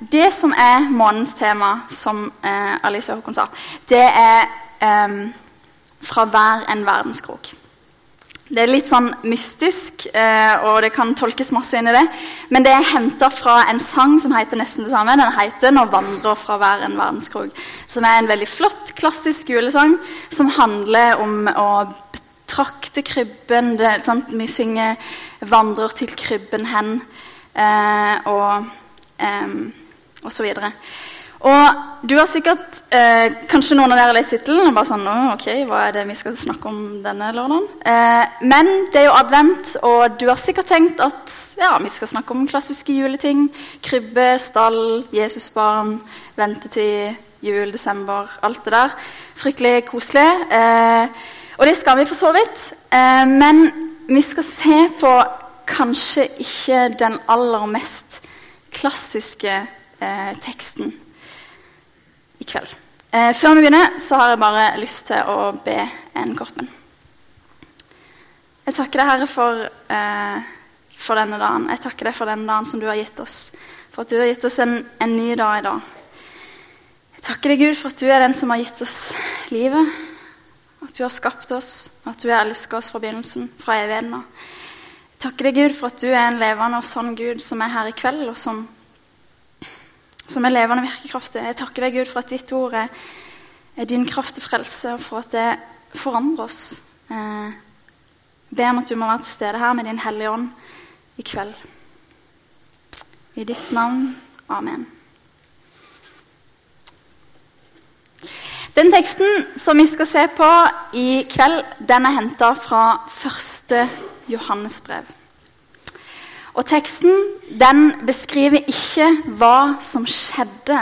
det som er månedens tema, som eh, Alice Håkon sa, det er eh, fra hver en verdenskrok. Det er litt sånn mystisk, eh, og det kan tolkes masse inn i det. Men det er henta fra en sang som heter nesten det samme. Den heter 'Når vandrer fra hver en verdenskrok'. Som er en veldig flott, klassisk julesang som handler om å betrakte krybben. Det, Vi synger 'Vandrer til krybben hen' eh, og, eh, videre. Og du har sikkert, eh, Kanskje noen av dere lest tittelen og bare sånn ok, hva er det vi skal snakke om denne lørdagen? Eh, men det er jo advent, og du har sikkert tenkt at ja, vi skal snakke om klassiske juleting. Krybbe, stall, Jesusbarn, ventetid, jul, desember, alt det der. Fryktelig koselig. Eh, og det skal vi for så vidt. Eh, men vi skal se på kanskje ikke den aller mest klassiske eh, teksten i kveld. Eh, før vi begynner, så har jeg bare lyst til å be en kort bønn. Jeg takker deg, Herre, for, eh, for, denne dagen. Jeg takker deg for denne dagen som du har gitt oss. For at du har gitt oss en, en ny dag i dag. Jeg takker deg, Gud, for at du er den som har gitt oss livet. At du har skapt oss, at du har elsket oss fra begynnelsen, fra evigheten av. Jeg takker deg, Gud, for at du er en levende og sann Gud som er her i kveld, og som som er levende virkekraftig. Jeg takker deg, Gud, for at ditt ord er, din kraft til frelse, og for at det forandrer oss. Eh, ber om at du må være til stede her med Din Hellige Ånd i kveld. I ditt navn. Amen. Den teksten som vi skal se på i kveld, den er henta fra første Johannesbrev. Og teksten den beskriver ikke hva som skjedde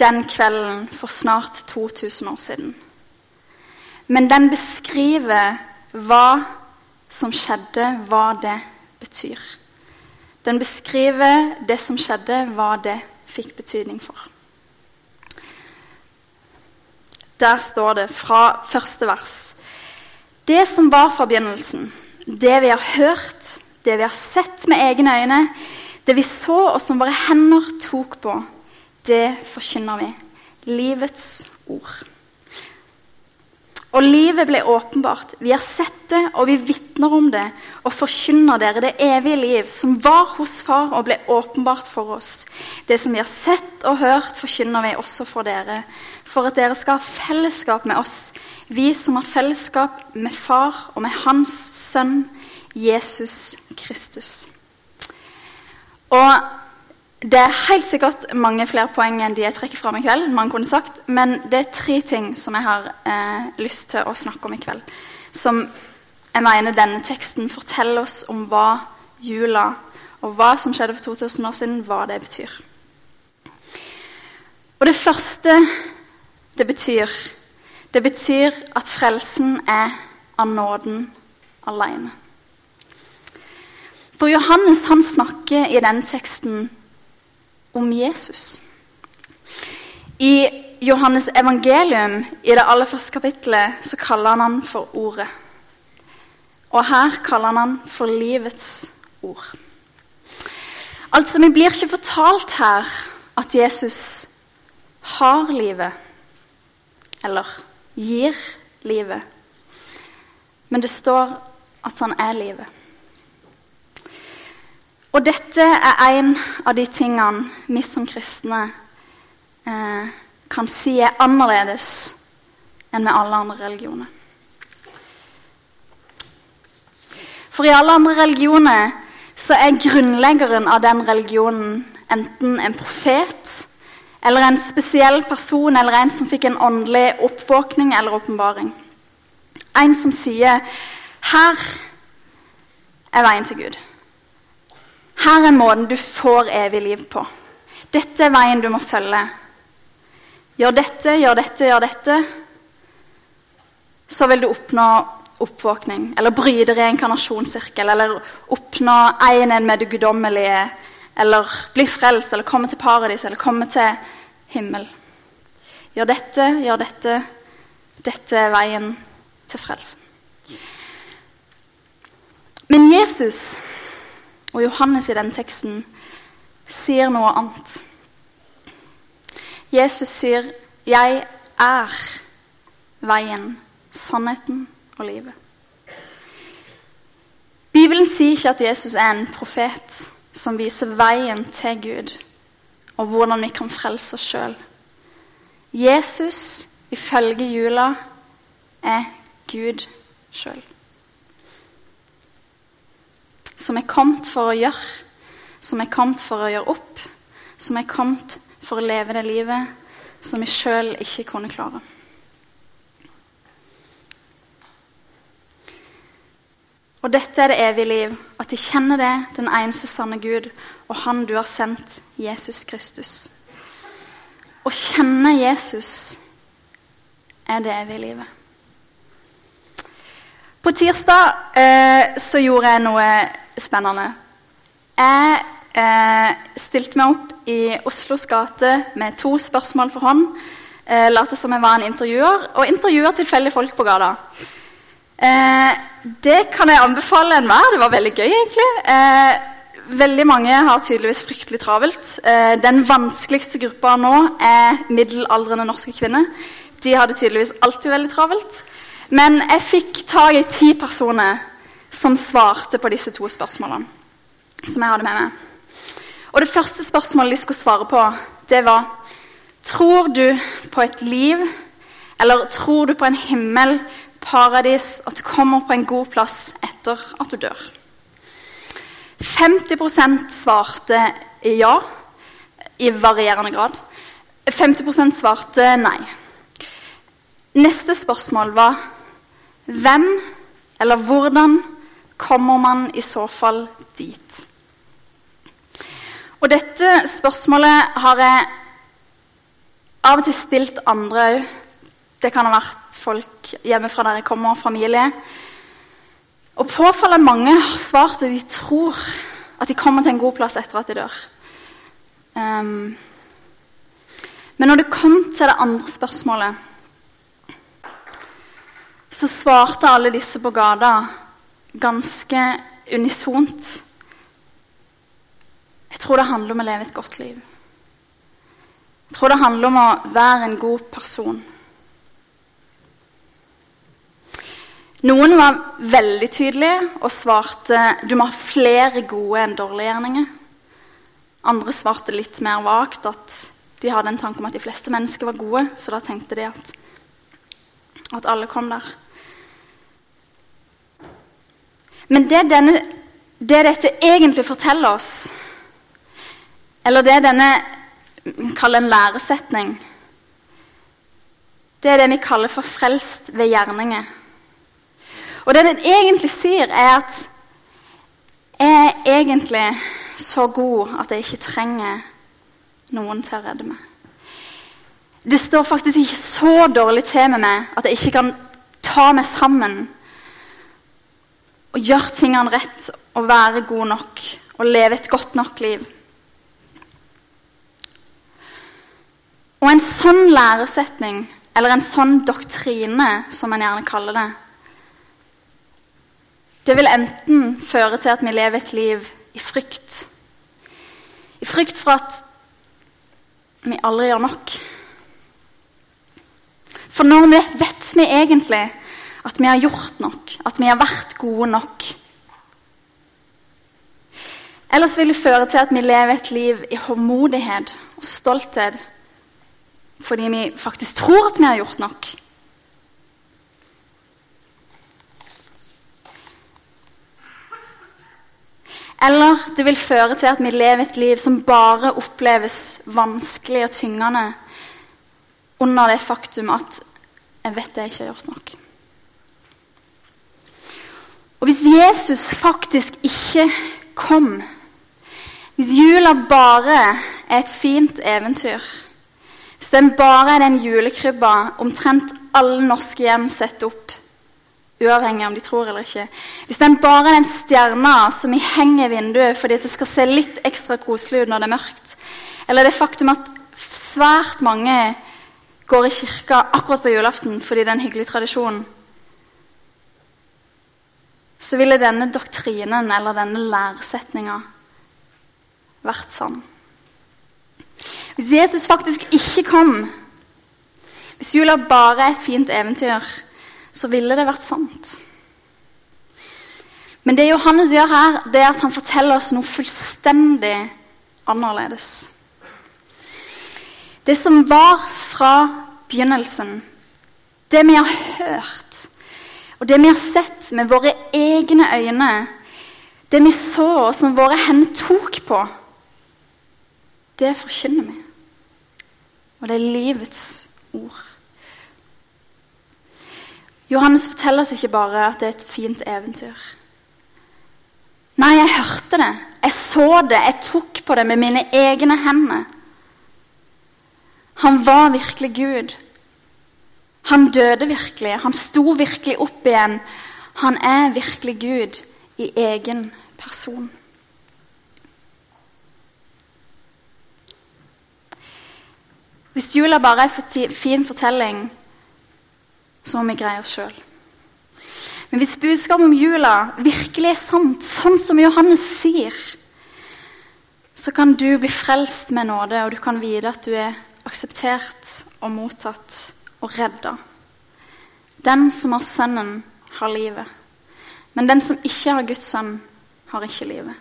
den kvelden for snart 2000 år siden. Men den beskriver hva som skjedde, hva det betyr. Den beskriver det som skjedde, hva det fikk betydning for. Der står det fra første vers Det som var fra begynnelsen, det vi har hørt det vi har sett med egne øyne, det vi så og som våre hender tok på, det forkynner vi. Livets ord. Og livet ble åpenbart. Vi har sett det, og vi vitner om det og forkynner dere det evige liv som var hos Far og ble åpenbart for oss. Det som vi har sett og hørt, forkynner vi også for dere, for at dere skal ha fellesskap med oss, vi som har fellesskap med Far og med Hans Sønn Jesus Kristus. Og det er helt sikkert mange flere poeng enn de jeg trekker fram i kveld. man kunne sagt, Men det er tre ting som jeg har eh, lyst til å snakke om i kveld. Som jeg mener denne teksten forteller oss om hva jula og hva som skjedde for 2000 år siden, hva det betyr. Og det første det betyr, det betyr at frelsen er av nåden alene. For Johannes han snakker i den teksten om Jesus. I Johannes' evangelium, i det aller første kapittelet, så kaller han han for Ordet. Og her kaller han han for livets ord. Altså, Vi blir ikke fortalt her at Jesus har livet, eller gir livet. Men det står at han er livet. Og dette er en av de tingene vi som kristne eh, kan si er annerledes enn med alle andre religioner. For i alle andre religioner så er grunnleggeren av den religionen enten en profet eller en spesiell person eller en som fikk en åndelig oppvåkning eller åpenbaring. En som sier 'Her er veien til Gud'. Her er måten du får evig liv på. Dette er veien du må følge. Gjør dette, gjør dette, gjør dette. Så vil du oppnå oppvåkning, eller bryte reinkarnasjonssirkel, eller oppnå enhet med det guddommelige, eller bli frelst, eller komme til paradis, eller komme til himmel. Gjør dette, gjør dette. Dette er veien til frelsen. Men Jesus og Johannes i den teksten sier noe annet. Jesus sier, 'Jeg er veien, sannheten og livet'. Bibelen sier ikke at Jesus er en profet som viser veien til Gud, og hvordan vi kan frelse oss sjøl. Jesus, ifølge jula, er Gud sjøl. Som er kommet for å gjøre, som er kommet for å gjøre opp, som er kommet for å leve det livet som vi sjøl ikke kunne klare. Og dette er det evige liv, at de kjenner det, den eneste sanne Gud, og Han du har sendt, Jesus Kristus. Å kjenne Jesus er det evige livet. På tirsdag eh, så gjorde jeg noe spennende. Jeg eh, stilte meg opp i Oslos gate med to spørsmål for hånd. Eh, Lot som jeg var en intervjuer, og intervjuer tilfeldige folk på gata. Eh, det kan jeg anbefale enhver. Det var veldig gøy, egentlig. Eh, veldig mange har tydeligvis fryktelig travelt. Eh, den vanskeligste gruppa nå er middelaldrende norske kvinner. De har det tydeligvis alltid veldig travelt. Men jeg fikk tak i ti personer som svarte på disse to spørsmålene. som jeg hadde med meg. Og Det første spørsmålet de skulle svare på, det var Tror du på et liv, eller tror du på en himmel, paradis, at du kommer på en god plass etter at du dør? 50% svarte ja, i varierende grad. 50% svarte nei. Neste spørsmål var hvem eller hvordan kommer man i så fall dit? Og dette spørsmålet har jeg av og til stilt andre òg. Det kan ha vært folk hjemmefra der jeg kommer, familie. Og påfallende mange har svart at de tror at de kommer til en god plass etter at de dør. Um, men når det kom til det andre spørsmålet så svarte alle disse på gata ganske unisont Jeg tror det handler om å leve et godt liv. Jeg tror det handler om å være en god person. Noen var veldig tydelige og svarte du må ha flere gode enn dårlige gjerninger. Andre svarte litt mer vagt at de hadde en tanke om at de fleste mennesker var gode, så da tenkte de at, at alle kom der. Men det, denne, det dette egentlig forteller oss, eller det denne kaller en læresetning, det er det vi kaller for frelst ved gjerninger. Og det den egentlig sier, er at jeg er egentlig så god at jeg ikke trenger noen til å redde meg. Det står faktisk ikke så dårlig til med meg at jeg ikke kan ta meg sammen å gjøre tingene rett og være god nok og leve et godt nok liv. Og en sånn læresetning, eller en sånn doktrine, som en gjerne kaller det, det vil enten føre til at vi lever et liv i frykt. I frykt for at vi aldri gjør nok. For når vi vet vi egentlig at vi har gjort nok, at vi har vært gode nok. Ellers vil det føre til at vi lever et liv i håndmodighet og stolthet fordi vi faktisk tror at vi har gjort nok. Eller det vil føre til at vi lever et liv som bare oppleves vanskelig og tyngende under det faktum at jeg vet jeg ikke har gjort nok. Og hvis Jesus faktisk ikke kom, hvis jula bare er et fint eventyr, hvis den bare er den julekrybba omtrent alle norske hjem setter opp, uavhengig om de tror eller ikke Hvis den bare er den stjerna som vi henger i vinduet fordi det skal se litt ekstra koselig ut når det er mørkt, eller det faktum at svært mange går i kirka akkurat på julaften fordi det er en hyggelig tradisjon så ville denne doktrinen eller denne læresetninga vært sann. Hvis Jesus faktisk ikke kom, hvis jula bare er et fint eventyr, så ville det vært sant. Men det Johannes gjør her, det er at han forteller oss noe fullstendig annerledes. Det som var fra begynnelsen, det vi har hørt, og det vi har sett med våre egne øyne, det vi så som våre hender tok på, det forkynner vi. Og det er livets ord. Johannes forteller oss ikke bare at det er et fint eventyr. Nei, jeg hørte det. Jeg så det. Jeg tok på det med mine egne hender. Han var virkelig Gud. Han døde virkelig. Han sto virkelig opp igjen. Han er virkelig Gud i egen person. Hvis jula bare er en fin fortelling, så må vi greie oss sjøl. Men hvis budskapet om jula virkelig er sant, sånn som Johannes sier, så kan du bli frelst med nåde, og du kan vite at du er akseptert og mottatt og redda. Den som har Sønnen, har livet. Men den som ikke har Guds sønn, har ikke livet.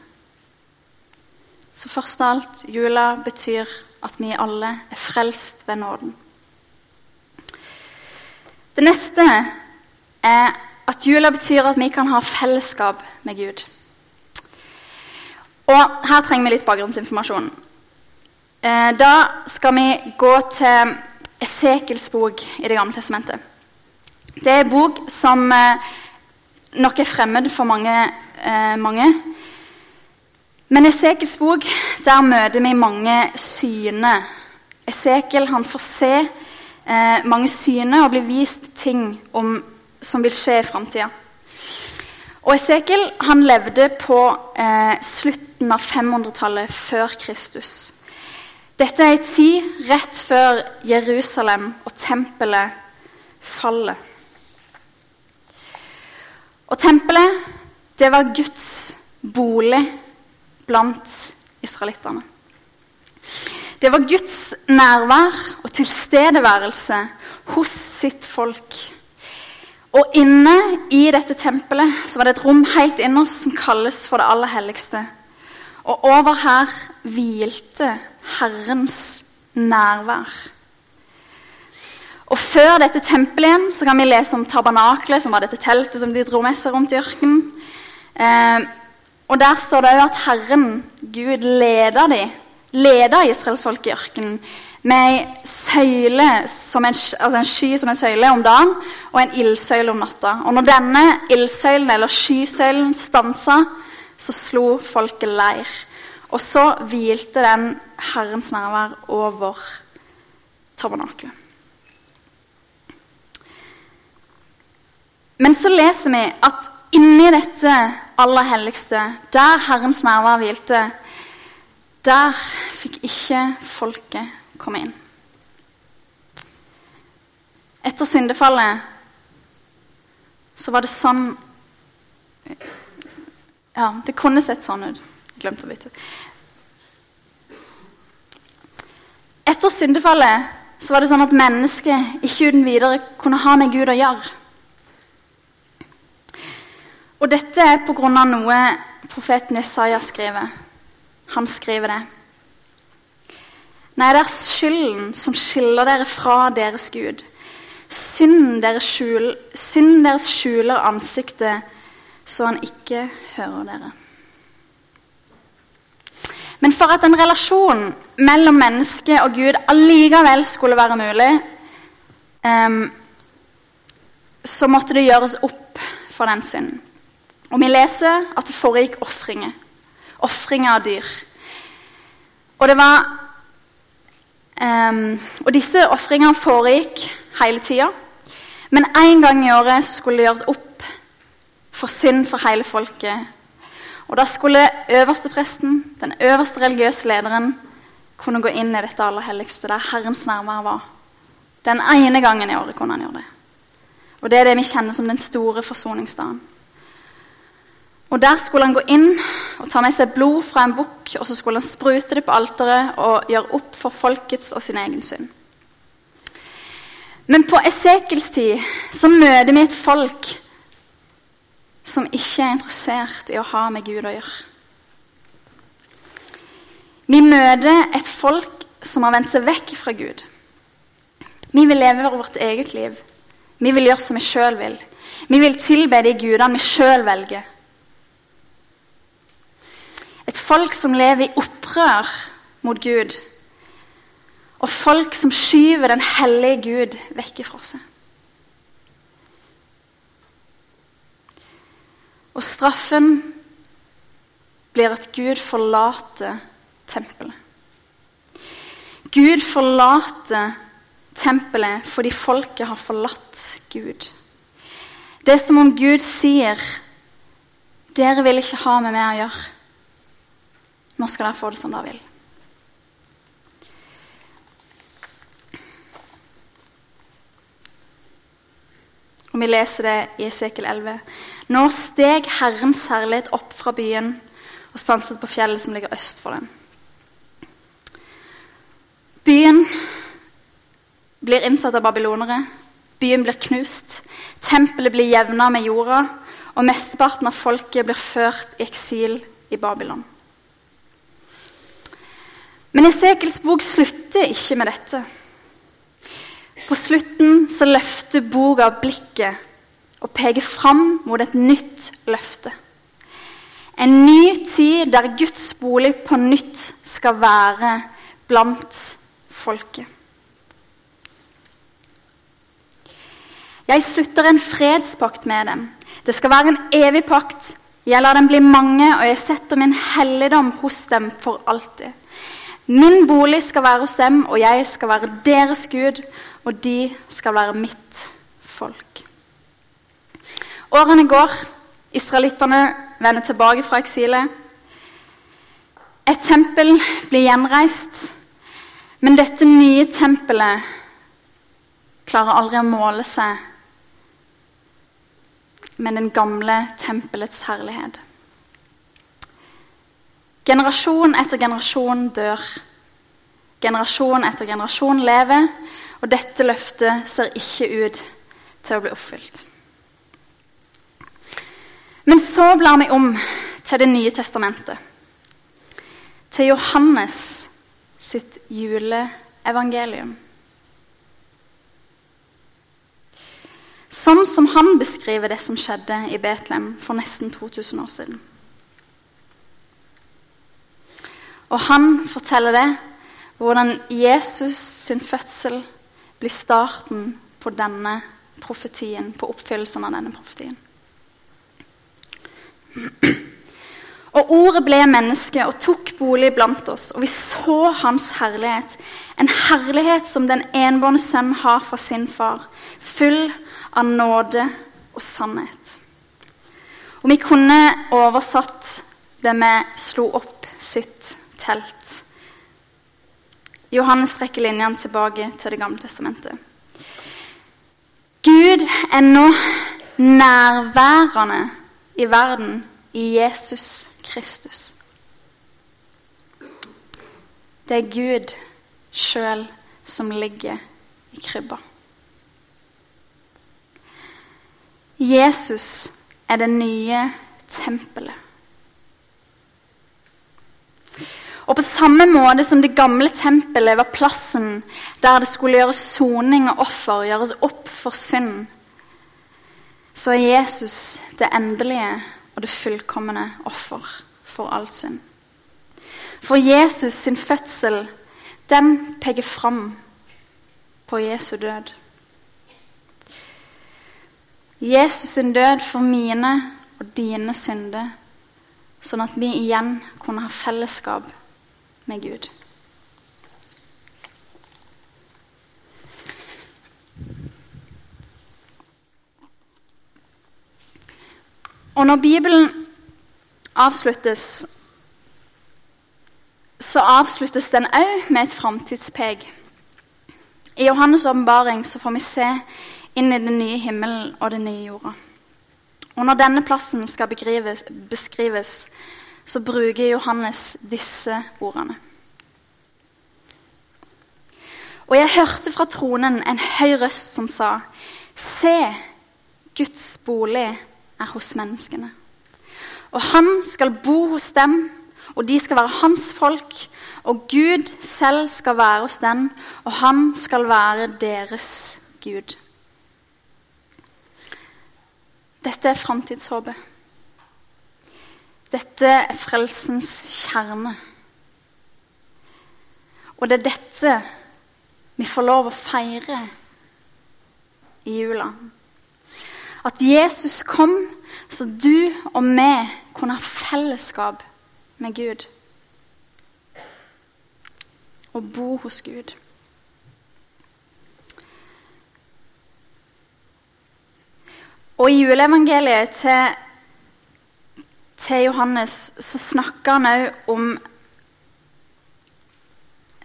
Så først av alt, jula betyr at vi alle er frelst ved nåden. Det neste er at jula betyr at vi kan ha fellesskap med Gud. Og her trenger vi litt bakgrunnsinformasjon. Eh, da skal vi gå til Esekels bok i Det gamle testamentet. Det er en bok som eh, nok er fremmed for mange. Eh, mange. Men Esekels bok, der møter vi mange syner. Esekel han får se mange syner og blir vist ting om som vil skje i framtida. Og Esekel han levde på eh, slutten av 500-tallet før Kristus. Dette er ei tid rett før Jerusalem og tempelet faller. Og tempelet, det var Guds bolig blant israelittene. Det var Guds nærvær og tilstedeværelse hos sitt folk. Og inne i dette tempelet så var det et rom helt innerst som kalles for det aller helligste. Og over her hvilte Herrens nærvær. Og Før dette tempelet igjen så kan vi lese om tabernaklet, som var dette teltet som de dro med seg rundt i ørkenen. Eh, og Der står det òg at Herren, Gud, leder de, leder israelsfolket i ørkenen med ei søyle, en, altså en sky som en søyle om dagen og en ildsøyle om natta. Og når denne ildsøylen, eller skysøylen, stansa, så slo folket leir. Og så hvilte den Herrens nærvær over tabernaklet. Men så leser vi at inni dette aller helligste, der Herrens nærvær hvilte, der fikk ikke folket komme inn. Etter syndefallet så var det sånn Ja, det kunne sett sånn ut. Glemte å bytte. Etter syndefallet så var det sånn at mennesket ikke uten videre kunne ha med Gud å gjøre. Og dette er på grunn av noe profeten Jesaja skriver. Han skriver det. Nei, det er skylden som skiller dere fra deres Gud. Synden deres, deres skjuler ansiktet, så han ikke hører dere. Men for at en relasjon mellom menneske og Gud allikevel skulle være mulig, um, så måtte det gjøres opp for den synden. Og vi leser at det foregikk ofringer. Ofringer av dyr. Og det var Um, og disse ofringene foregikk hele tida. Men én gang i året skulle det gjøres opp for synd for hele folket. Og da skulle øverstepresten, den øverste religiøse lederen, kunne gå inn i dette aller helligste, der Herrens nærvær var. Den ene gangen i året kunne han gjøre det. Og det er det vi kjenner som den store forsoningsdagen. Og Der skulle han gå inn og ta med seg blod fra en bukk, og så skulle han sprute det på alteret og gjøre opp for folkets og sin egen synd. Men på Esekels tid så møter vi et folk som ikke er interessert i å ha med Gud å gjøre. Vi møter et folk som har vendt seg vekk fra Gud. Vi vil leve vårt eget liv. Vi vil gjøre som vi sjøl vil. Vi vil tilbe de gudene vi sjøl velger. Et folk som lever i opprør mot Gud. Og folk som skyver den hellige Gud vekk fra seg. Og straffen blir at Gud forlater tempelet. Gud forlater tempelet fordi folket har forlatt Gud. Det er som om Gud sier, 'Dere vil ikke ha med meg å gjøre.' Nå skal dere få det som dere vil. Og Vi leser det i Esekel 11. Nå steg Herrens herlighet opp fra byen og stanset på fjellet som ligger øst for den. Byen blir inntatt av babylonere. Byen blir knust. Tempelet blir jevna med jorda. Og mesteparten av folket blir ført i eksil i Babylon. Men Esekels bok slutter ikke med dette. På slutten så løfter boka blikket og peker fram mot et nytt løfte. En ny tid der Guds bolig på nytt skal være blant folket. Jeg slutter en fredspakt med dem. Det skal være en evig pakt. Jeg lar dem bli mange, og jeg setter min helligdom hos dem for alltid. Min bolig skal være hos dem, og jeg skal være deres Gud, og de skal være mitt folk. Årene går, israelittene vender tilbake fra eksilet. Et tempel blir gjenreist, men dette nye tempelet klarer aldri å måle seg med den gamle tempelets herlighet. Generasjon etter generasjon dør. Generasjon etter generasjon lever, og dette løftet ser ikke ut til å bli oppfylt. Men så blar vi om til Det nye testamentet. Til Johannes sitt juleevangelium. Sånn som han beskriver det som skjedde i Betlehem for nesten 2000 år siden. Og han forteller det, hvordan Jesus sin fødsel blir starten på denne profetien, på oppfyllelsen av denne profetien. Og ordet ble menneske og tok bolig blant oss, og vi så hans herlighet. En herlighet som den enbårne sønn har fra sin far, full av nåde og sannhet. Og vi kunne oversatt det med 'slo opp sitt telt. Johannes trekker linjene tilbake til Det gamle testamentet. Gud er nå nærværende i verden i Jesus Kristus. Det er Gud sjøl som ligger i krybba. Jesus er det nye tempelet. Og på samme måte som det gamle tempelet var plassen der det skulle gjøres soning og offer, gjøres opp for synd, så er Jesus det endelige og det fullkomne offer for all synd. For Jesus sin fødsel, den peker fram på Jesu død. Jesus sin død for mine og dine synder, sånn at vi igjen kunne ha fellesskap med Gud. Og når Bibelen avsluttes, så avsluttes den òg med et framtidspek. I Johannes' åpenbaring får vi se inn i den nye himmelen og den nye jorda. Og når denne plassen skal beskrives, så bruker Johannes disse ordene. Og jeg hørte fra tronen en høy røst som sa, Se, Guds bolig er hos menneskene. Og han skal bo hos dem, og de skal være hans folk. Og Gud selv skal være hos dem, og han skal være deres Gud. Dette er framtidshåpet. Dette er frelsens kjerne. Og det er dette vi får lov å feire i jula. At Jesus kom så du og vi kunne ha fellesskap med Gud. Og bo hos Gud. Og i juleevangeliet til, til Johannes så snakker han òg om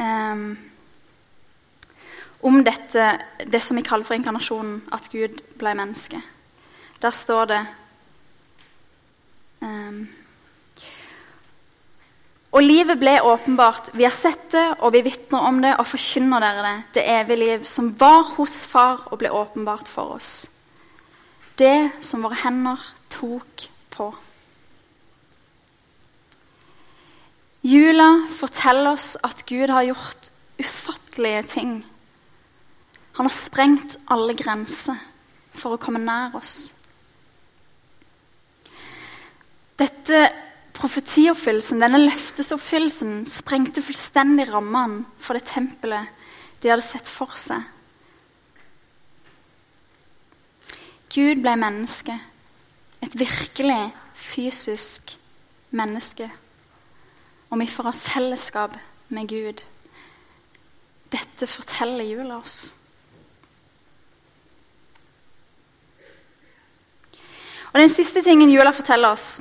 um, Om dette, det som vi kaller for inkarnasjonen, at Gud ble menneske. Der står det um, og livet ble åpenbart. Vi har sett det, og vi vitner om det og forkynner dere det, det evige liv, som var hos Far og ble åpenbart for oss det som våre hender tok på. Jula forteller oss at Gud har gjort ufattelige ting. Han har sprengt alle grenser for å komme nær oss. Dette profetioppfyllelsen, denne løftesoppfyllelsen, sprengte fullstendig rammene for det tempelet de hadde sett for seg Gud ble menneske. Et virkelig fysisk menneske. Og vi får ha fellesskap med Gud. Dette forteller jula oss. Og Den siste tingen jula forteller oss,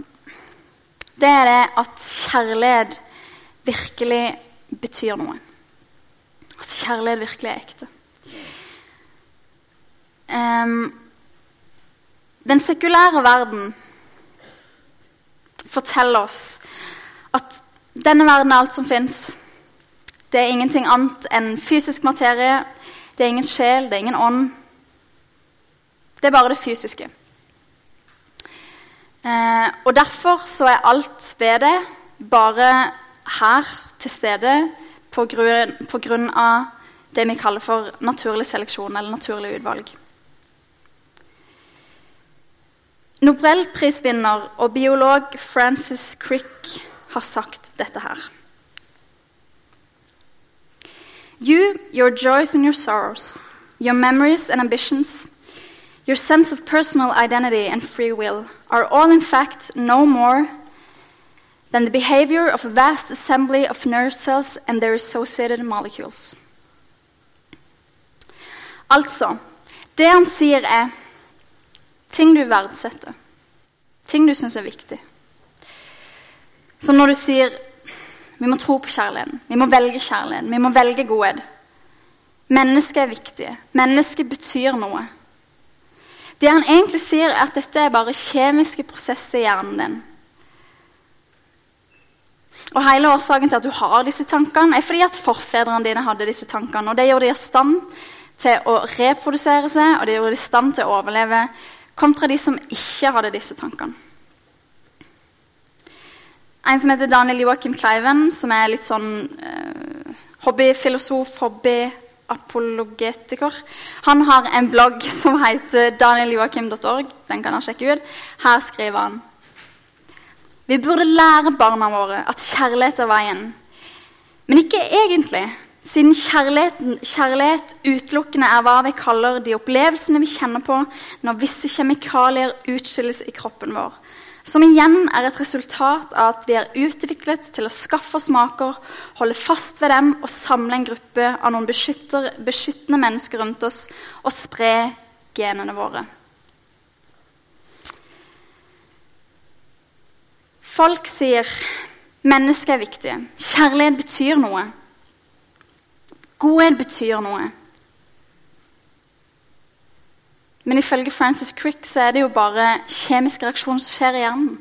det er det at kjærlighet virkelig betyr noe. At kjærlighet virkelig er ekte. Um, den sekulære verden forteller oss at denne verden er alt som fins. Det er ingenting annet enn fysisk materie. Det er ingen sjel, det er ingen ånd. Det er bare det fysiske. Eh, og derfor så er alt ved det bare her til stede på grunn, av det vi kaller for naturlig seleksjon eller naturlig utvalg. Nobelprisvinner og biolog Francis Crick har sagt dette her. You, your joys and your sorrows, your memories and ambitions, your sense of personal identity and free will are all in fact no more than the behavior of a vast assembly of nerve cells and their associated molecules. Altså, det han sier er Ting du verdsetter. Ting du syns er viktig. Som når du sier vi må tro på kjærligheten, vi må velge kjærligheten, vi må velge godhet. Mennesket er viktige. Mennesket betyr noe. Det han egentlig sier, er at dette er bare kjemiske prosesser i hjernen din. Og Hele årsaken til at du har disse tankene, er fordi at forfedrene dine hadde disse tankene. Og Det gjorde de i stand til å reprodusere seg og det gjorde de i stand til å overleve kontra de som ikke hadde disse tankene. En som heter Daniel Joakim Kleiven, som er litt sånn eh, hobbyfilosof, hobbyapologetiker. Han har en blogg som heter danieljoakim.org. Den kan han sjekke ut. Her skriver han Vi burde lære barna våre at kjærlighet er veien. Men ikke egentlig. Siden kjærlighet utelukkende er hva vi kaller de opplevelsene vi kjenner på når visse kjemikalier utskilles i kroppen vår, som igjen er et resultat av at vi er utviklet til å skaffe oss smaker, holde fast ved dem og samle en gruppe av noen beskyttende mennesker rundt oss og spre genene våre. Folk sier mennesket er viktig'. Kjærlighet betyr noe. Godhet betyr noe. Men ifølge Francis Crick så er det jo bare kjemisk reaksjon som skjer i hjernen.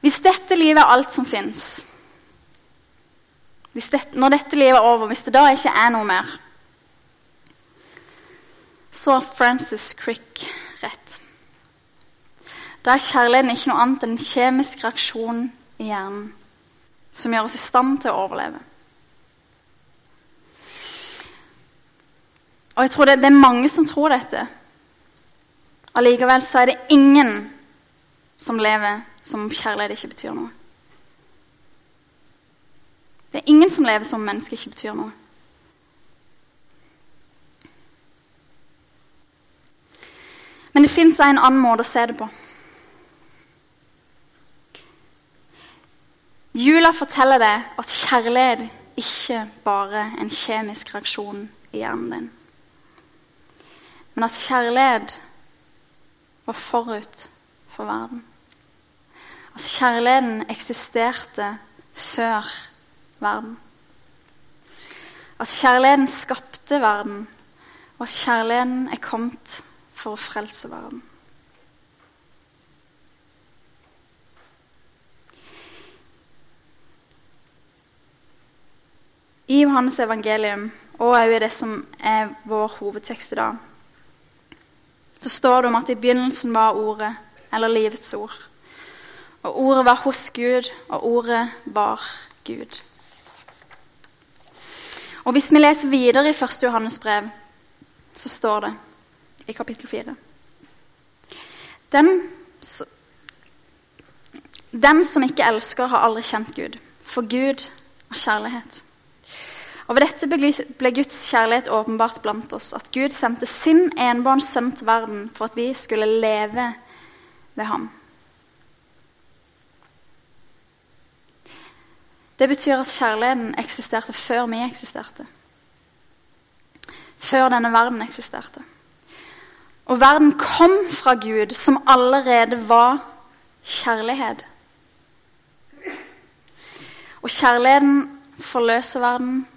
Hvis dette livet er alt som fins, når dette livet er over, hvis det da ikke er noe mer, så har Francis Crick rett. Da er kjærligheten ikke noe annet enn en kjemisk reaksjon i hjernen som gjør oss i stand til å overleve. Og jeg tror det, det er mange som tror dette. Allikevel så er det ingen som lever som om kjærlighet ikke betyr noe. Det er ingen som lever som om mennesket ikke betyr noe. Men det fins en annen måte å se det på. Jula forteller deg at kjærlighet ikke bare er en kjemisk reaksjon i hjernen din. Men at kjærlighet var forut for verden. At kjærligheten eksisterte før verden. At kjærligheten skapte verden, og at kjærligheten er kommet for å frelse verden. I Johannes evangelium, og òg i det som er vår hovedtekst i dag, så står det om at i begynnelsen var Ordet, eller livets ord. Og Ordet var hos Gud, og Ordet var Gud. Og Hvis vi leser videre i 1. Johannes brev, så står det i kapittel 4 den, den som ikke elsker, har aldri kjent Gud, for Gud er kjærlighet. Og Ved dette ble Guds kjærlighet åpenbart blant oss, at Gud sendte sin enbårne sønn til verden for at vi skulle leve ved ham. Det betyr at kjærligheten eksisterte før vi eksisterte. Før denne verden eksisterte. Og verden kom fra Gud, som allerede var kjærlighet. Og kjærligheten forløser verden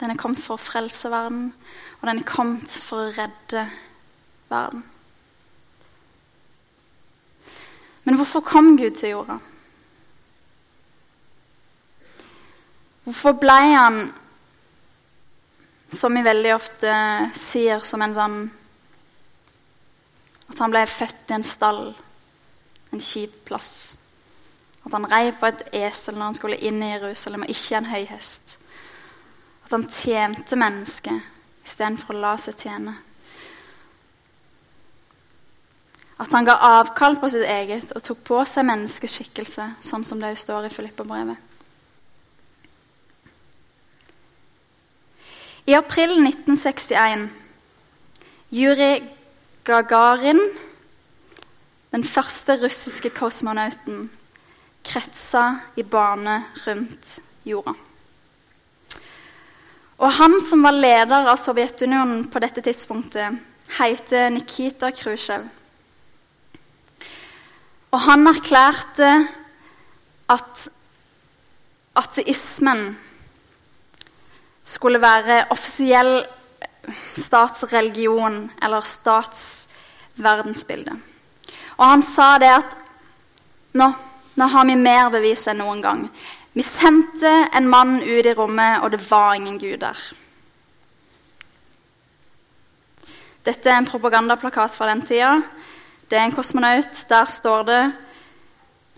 den er kommet for å frelse verden, og den er kommet for å redde verden. Men hvorfor kom Gud til jorda? Hvorfor ble han, som vi veldig ofte sier, som en sånn At han ble født i en stall, en kjip plass. At han rei på et esel når han skulle inn i Jerusalem, og ikke en høy hest. At han tjente mennesket istedenfor å la seg tjene. At han ga avkall på sitt eget og tok på seg menneskeskikkelse, sånn som det står i Filippa-brevet. I april 1961 Juri Gagarin, den første russiske kosmonauten, kretsa i bane rundt jorda. Og han som var leder av Sovjetunionen på dette tidspunktet, heter Nikita Khrusjtsjov. Og han erklærte at ateismen skulle være offisiell statsreligion eller statsverdensbilde. Og han sa det at nå, nå har vi mer bevis enn noen gang. Vi sendte en mann ut i rommet, og det var ingen gud der. Dette er en propagandaplakat fra den tida. Det er en kosmonaut. Der står det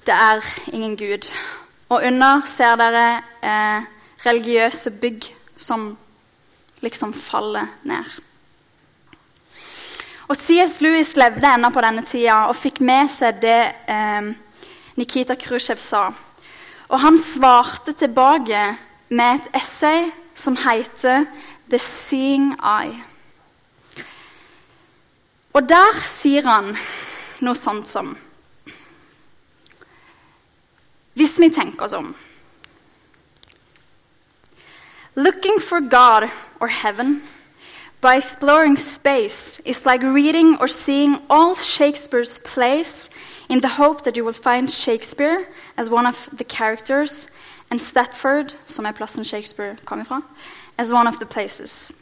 'Det er ingen Gud'. Og under ser dere eh, religiøse bygg som liksom faller ned. Og C.S. Lewis levde ennå på denne tida og fikk med seg det eh, Nikita Khrusjtsjov sa. Og han svarte tilbake med et essay som heter 'The Seeing Eye'. Og der sier han noe sånt som Hvis vi tenker oss om Looking for God or heaven by exploring space is like reading or seeing all Shakespeare's plays in the hope that you will find Shakespeare as one of the characters and Statford, som er plassen Shakespeare kom fra, as one of the places.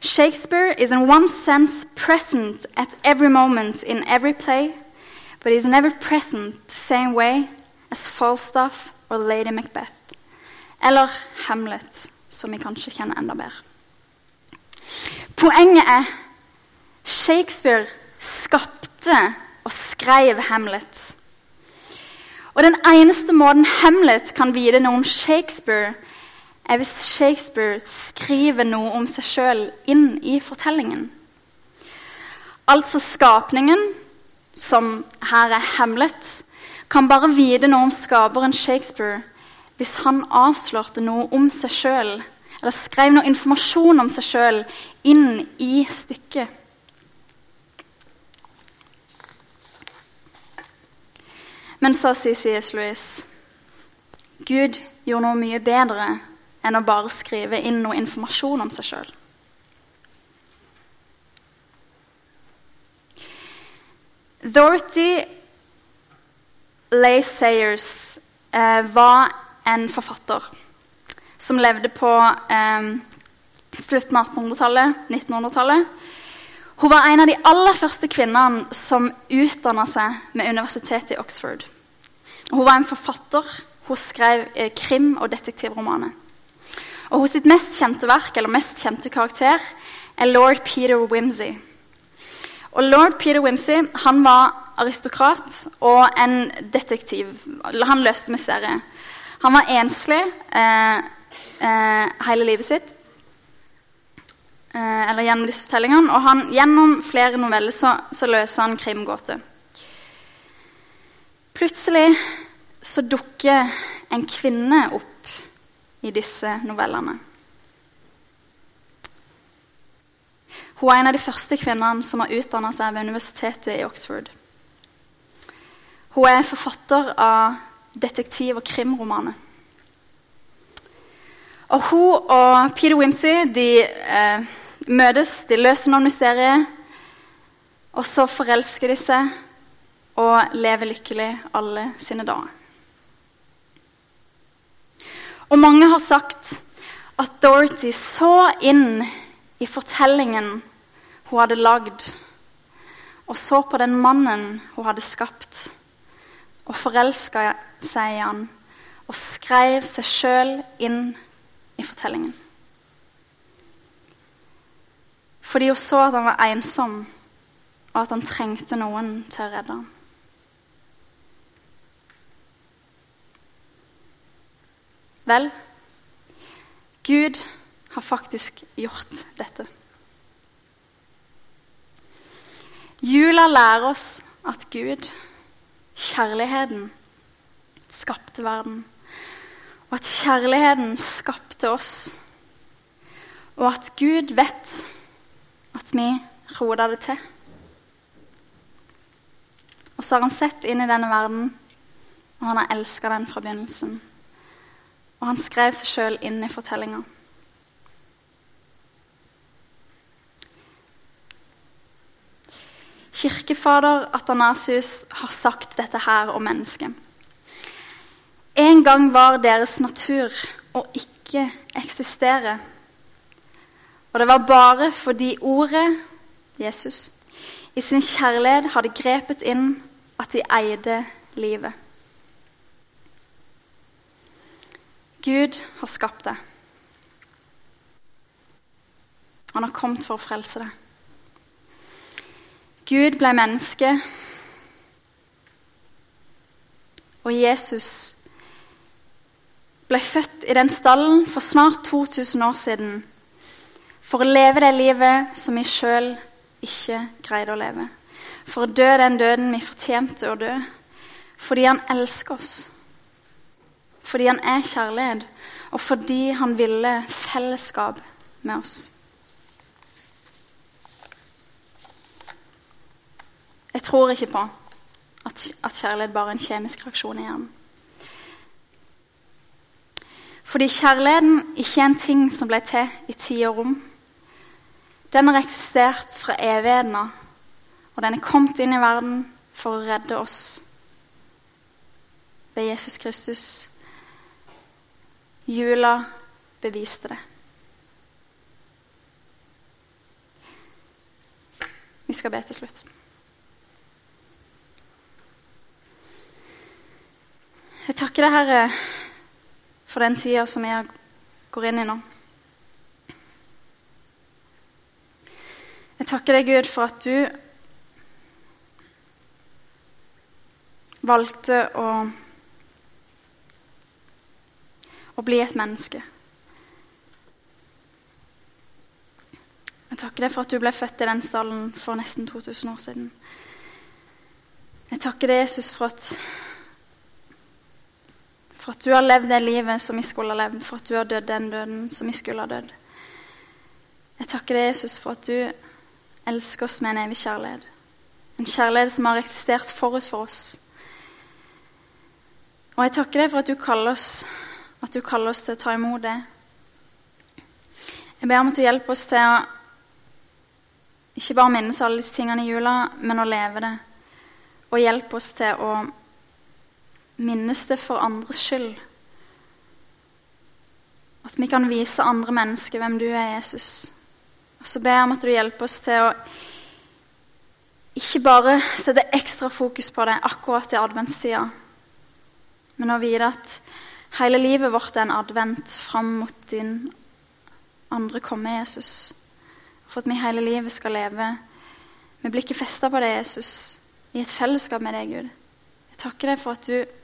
Shakespeare is in one sense present at every moment in every play, but he's never present the same way as Falstaff or Lady Macbeth. Eller Hamlet, som vi kanskje kjenner enda bedre. Poenget er Shakespeare skapte og skrev Hamlet. Og den eneste måten Hamlet kan vite noe om Shakespeare, er hvis Shakespeare skriver noe om seg sjøl inn i fortellingen. Altså skapningen, som her er Hamlet, kan bare vite noe om skaperen Shakespeare hvis han avslørte noe om seg sjøl, eller skrev noe informasjon om seg sjøl inn i stykket. Men så sier C.S. Lewis Gud gjorde noe mye bedre enn å bare skrive inn noe informasjon om seg sjøl. Dorothy Lay Sayers eh, var en forfatter som levde på eh, slutten av 1800-tallet, 1900-tallet. Hun var en av de aller første kvinnene som utdanna seg med universitetet i Oxford. Hun var en forfatter. Hun skrev eh, krim- og detektivromaner. Og Hos sitt mest kjente verk, eller mest kjente karakter er lord Peter Wimsey. Og Lord Peter Wimsey han var aristokrat og en detektiv. Han løste mysteriet. Han var enslig eh, eh, hele livet sitt. Eh, eller gjennom disse fortellingene. Og han, gjennom flere noveller så, så løser han krimgåter. Plutselig så dukker en kvinne opp i disse novellene. Hun er en av de første kvinnene som har utdanna seg ved universitetet i Oxford. Hun er forfatter av detektiv- og krimromaner. Og Hun og Peter Wimsey de, eh, møtes, de løser noen mysterier. Og så forelsker de seg og lever lykkelig alle sine dager. Og mange har sagt at Dorothy så inn i fortellingen hun hadde lagd, og så på den mannen hun hadde skapt, og forelska seg i han, og skrev seg sjøl inn i fortellingen. Fordi hun så at han var ensom, og at han trengte noen til å redde ham. Vel, Gud har faktisk gjort dette. Jula lærer oss at Gud, kjærligheten, skapte verden. Og at kjærligheten skapte oss. Og at Gud vet at vi roter det til. Og så har han sett inn i denne verden, og han har elska den fra begynnelsen. Og han skrev seg sjøl inn i fortellinga. Kirkefader Atanasius har sagt dette her om mennesket. En gang var deres natur å ikke eksistere. Og det var bare fordi ordet, Jesus, i sin kjærlighet hadde grepet inn at de eide livet. Gud har skapt deg. Han har kommet for å frelse deg. Gud ble menneske, og Jesus ble født i den stallen for snart 2000 år siden for å leve det livet som vi sjøl ikke greide å leve. For å dø den døden vi fortjente å dø. Fordi han elsker oss fordi han er kjærlighet, og fordi han ville fellesskap med oss. Jeg tror ikke på at, at kjærlighet bare er en kjemisk reaksjon i hjernen. Fordi kjærligheten ikke er en ting som ble til i tid og rom. Den har eksistert fra evigheten av, og den er kommet inn i verden for å redde oss ved Jesus Kristus Jula beviste det. Vi skal be til slutt. Jeg takker deg, Herre, for den tida som jeg går inn i nå. Jeg takker deg, Gud, for at du valgte å, å bli et menneske. Jeg takker deg for at du ble født i den stallen for nesten 2000 år siden. Jeg takker deg, Jesus, for at, for at du har levd det livet som vi skulle ha levd, for at du har dødd den døden som vi skulle ha dødd. Jeg takker deg, Jesus, for at du elsker oss med en evig kjærlighet. En kjærlighet som har eksistert forut for oss. Og jeg takker deg for at du kaller oss, at du kaller oss til å ta imot det. Jeg ber om at du hjelper oss til å ikke bare minnes alle disse tingene i jula, men å leve det. Og hjelpe oss til å minnes det for andres skyld. At vi kan vise andre mennesker hvem du er, Jesus. Og så ber jeg om at du hjelper oss til å ikke bare sette ekstra fokus på det akkurat i adventstida, men å vite at hele livet vårt er en advent fram mot din andre komme, Jesus for at vi hele livet skal leve med blikket festa på deg, Jesus, i et fellesskap med deg, Gud. Jeg takker deg for at du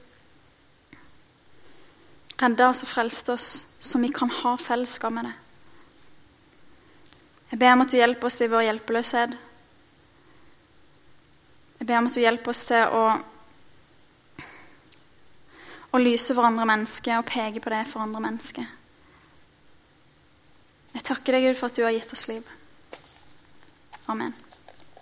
redda oss og frelste oss, så vi kan ha fellesskap med deg. Jeg ber om at du hjelper oss i vår hjelpeløshet. Jeg ber om at du hjelper oss til å, å lyse for andre mennesker og peke på det for andre mennesker. Jeg takker deg, Gud, for at du har gitt oss liv. Amen.